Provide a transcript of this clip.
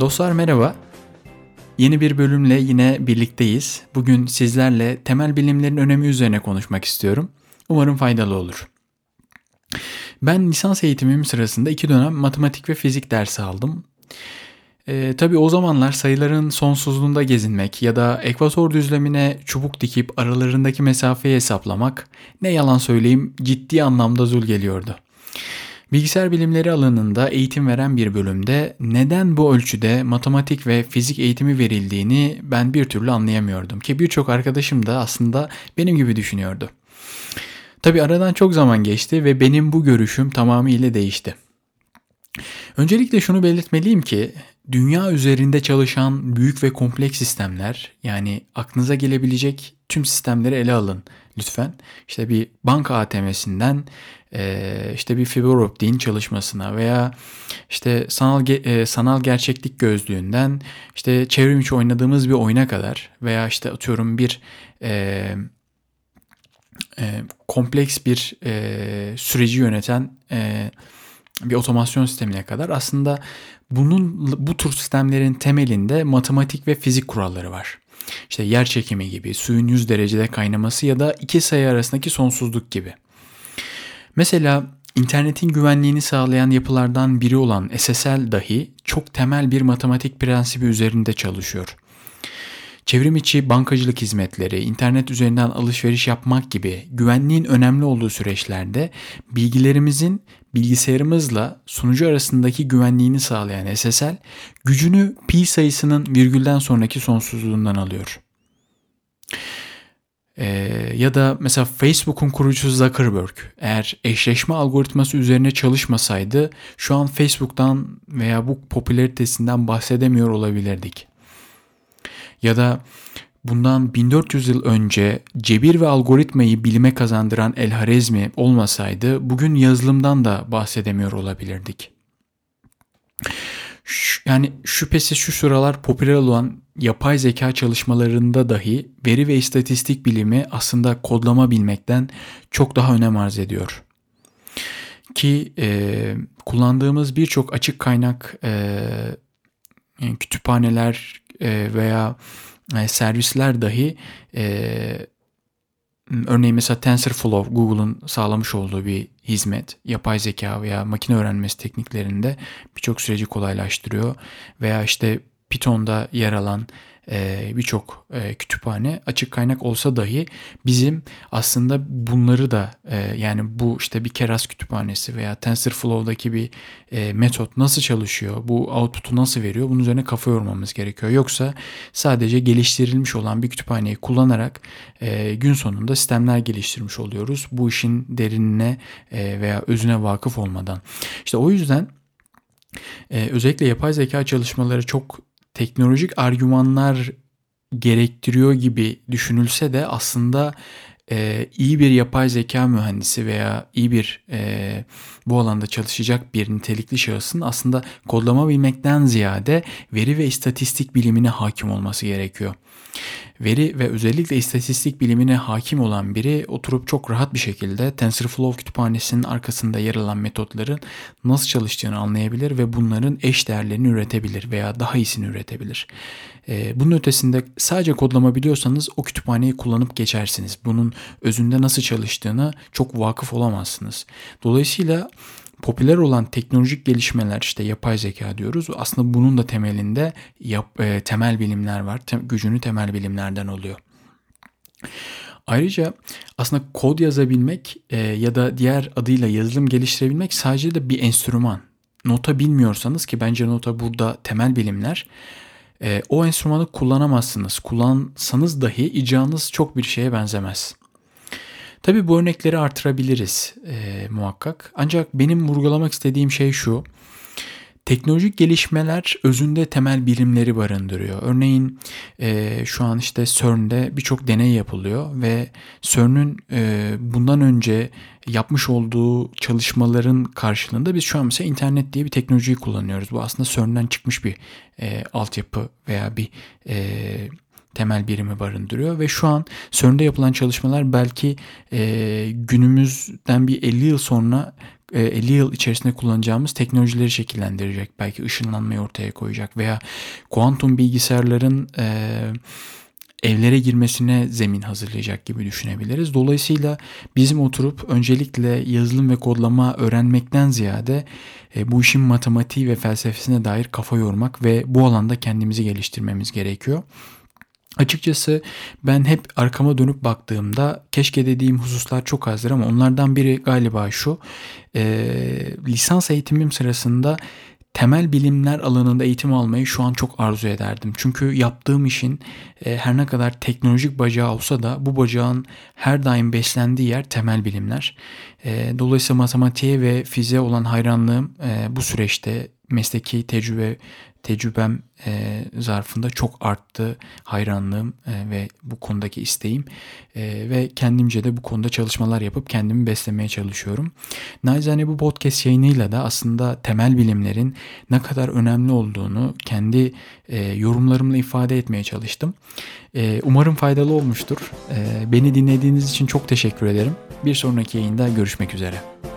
Dostlar merhaba. Yeni bir bölümle yine birlikteyiz. Bugün sizlerle temel bilimlerin önemi üzerine konuşmak istiyorum. Umarım faydalı olur. Ben lisans eğitimim sırasında iki dönem matematik ve fizik dersi aldım. E, tabii o zamanlar sayıların sonsuzluğunda gezinmek ya da ekvator düzlemine çubuk dikip aralarındaki mesafeyi hesaplamak ne yalan söyleyeyim ciddi anlamda zul geliyordu. Bilgisayar bilimleri alanında eğitim veren bir bölümde neden bu ölçüde matematik ve fizik eğitimi verildiğini ben bir türlü anlayamıyordum ki birçok arkadaşım da aslında benim gibi düşünüyordu. Tabi aradan çok zaman geçti ve benim bu görüşüm tamamıyla değişti. Öncelikle şunu belirtmeliyim ki dünya üzerinde çalışan büyük ve kompleks sistemler yani aklınıza gelebilecek tüm sistemleri ele alın lütfen. İşte bir banka ATM'sinden işte bir fiber optiğin çalışmasına veya işte sanal sanal gerçeklik gözlüğünden işte çevrim içi oynadığımız bir oyuna kadar veya işte atıyorum bir e, e, kompleks bir e, süreci yöneten e, bir otomasyon sistemine kadar aslında bunun bu tür sistemlerin temelinde matematik ve fizik kuralları var. İşte yer çekimi gibi, suyun 100 derecede kaynaması ya da iki sayı arasındaki sonsuzluk gibi. Mesela internetin güvenliğini sağlayan yapılardan biri olan SSL dahi çok temel bir matematik prensibi üzerinde çalışıyor. Çevrim içi bankacılık hizmetleri, internet üzerinden alışveriş yapmak gibi güvenliğin önemli olduğu süreçlerde bilgilerimizin bilgisayarımızla sunucu arasındaki güvenliğini sağlayan SSL gücünü pi sayısının virgülden sonraki sonsuzluğundan alıyor. Ee, ya da mesela Facebook'un kurucusu Zuckerberg eğer eşleşme algoritması üzerine çalışmasaydı şu an Facebook'tan veya bu popülaritesinden bahsedemiyor olabilirdik. Ya da bundan 1400 yıl önce cebir ve algoritmayı bilime kazandıran El Harezmi olmasaydı bugün yazılımdan da bahsedemiyor olabilirdik. Yani şüphesiz şu sıralar popüler olan yapay zeka çalışmalarında dahi veri ve istatistik bilimi aslında kodlama bilmekten çok daha önem arz ediyor. Ki e, kullandığımız birçok açık kaynak e, kütüphaneler veya e, servisler dahi e, örneğin mesela TensorFlow Google'un sağlamış olduğu bir hizmet yapay zeka veya makine öğrenmesi tekniklerinde birçok süreci kolaylaştırıyor. Veya işte Python'da yer alan e, birçok e, kütüphane açık kaynak olsa dahi bizim aslında bunları da e, yani bu işte bir Keras kütüphanesi veya TensorFlow'daki bir metot nasıl çalışıyor, bu output'u nasıl veriyor bunun üzerine kafa yormamız gerekiyor. Yoksa sadece geliştirilmiş olan bir kütüphaneyi kullanarak gün sonunda sistemler geliştirmiş oluyoruz. Bu işin derinine veya özüne vakıf olmadan. İşte o yüzden özellikle yapay zeka çalışmaları çok teknolojik argümanlar gerektiriyor gibi düşünülse de aslında e, iyi bir yapay zeka mühendisi veya iyi bir e, bu alanda çalışacak bir nitelikli şahısın aslında kodlama bilmekten ziyade veri ve istatistik bilimine hakim olması gerekiyor. Veri ve özellikle istatistik bilimine hakim olan biri oturup çok rahat bir şekilde TensorFlow kütüphanesinin arkasında yer alan metotların nasıl çalıştığını anlayabilir ve bunların eş değerlerini üretebilir veya daha iyisini üretebilir. Ee, bunun ötesinde sadece kodlama biliyorsanız o kütüphaneyi kullanıp geçersiniz. Bunun özünde nasıl çalıştığını çok vakıf olamazsınız. Dolayısıyla popüler olan teknolojik gelişmeler işte yapay zeka diyoruz. Aslında bunun da temelinde yap, e, temel bilimler var. Tem, gücünü temel bilimlerden oluyor. Ayrıca aslında kod yazabilmek e, ya da diğer adıyla yazılım geliştirebilmek sadece de bir enstrüman. Nota bilmiyorsanız ki bence nota burada temel bilimler. E, o enstrümanı kullanamazsınız. Kullansanız dahi icranız çok bir şeye benzemez. Tabii bu örnekleri artırabiliriz e, muhakkak. Ancak benim vurgulamak istediğim şey şu. Teknolojik gelişmeler özünde temel bilimleri barındırıyor. Örneğin e, şu an işte CERN'de birçok deney yapılıyor ve CERN'ün e, bundan önce yapmış olduğu çalışmaların karşılığında biz şu an mesela internet diye bir teknolojiyi kullanıyoruz. Bu aslında CERN'den çıkmış bir e, altyapı veya bir e, temel birimi barındırıyor ve şu an CERN'de yapılan çalışmalar belki e, günümüzden bir 50 yıl sonra 50 yıl içerisinde kullanacağımız teknolojileri şekillendirecek. Belki ışınlanmayı ortaya koyacak veya kuantum bilgisayarların e, evlere girmesine zemin hazırlayacak gibi düşünebiliriz. Dolayısıyla bizim oturup öncelikle yazılım ve kodlama öğrenmekten ziyade e, bu işin matematiği ve felsefesine dair kafa yormak ve bu alanda kendimizi geliştirmemiz gerekiyor. Açıkçası ben hep arkama dönüp baktığımda keşke dediğim hususlar çok azdır ama onlardan biri galiba şu. E, lisans eğitimim sırasında temel bilimler alanında eğitim almayı şu an çok arzu ederdim. Çünkü yaptığım işin e, her ne kadar teknolojik bacağı olsa da bu bacağın her daim beslendiği yer temel bilimler. E, dolayısıyla matematiğe ve fiziğe olan hayranlığım e, bu süreçte mesleki tecrübe tecrübem e, zarfında çok arttı hayranlığım e, ve bu konudaki isteğim e, ve kendimce de bu konuda çalışmalar yapıp kendimi beslemeye çalışıyorum. Naizane bu podcast yayınıyla da aslında temel bilimlerin ne kadar önemli olduğunu kendi e, yorumlarımla ifade etmeye çalıştım. E, umarım faydalı olmuştur. E, beni dinlediğiniz için çok teşekkür ederim. Bir sonraki yayında görüşmek üzere.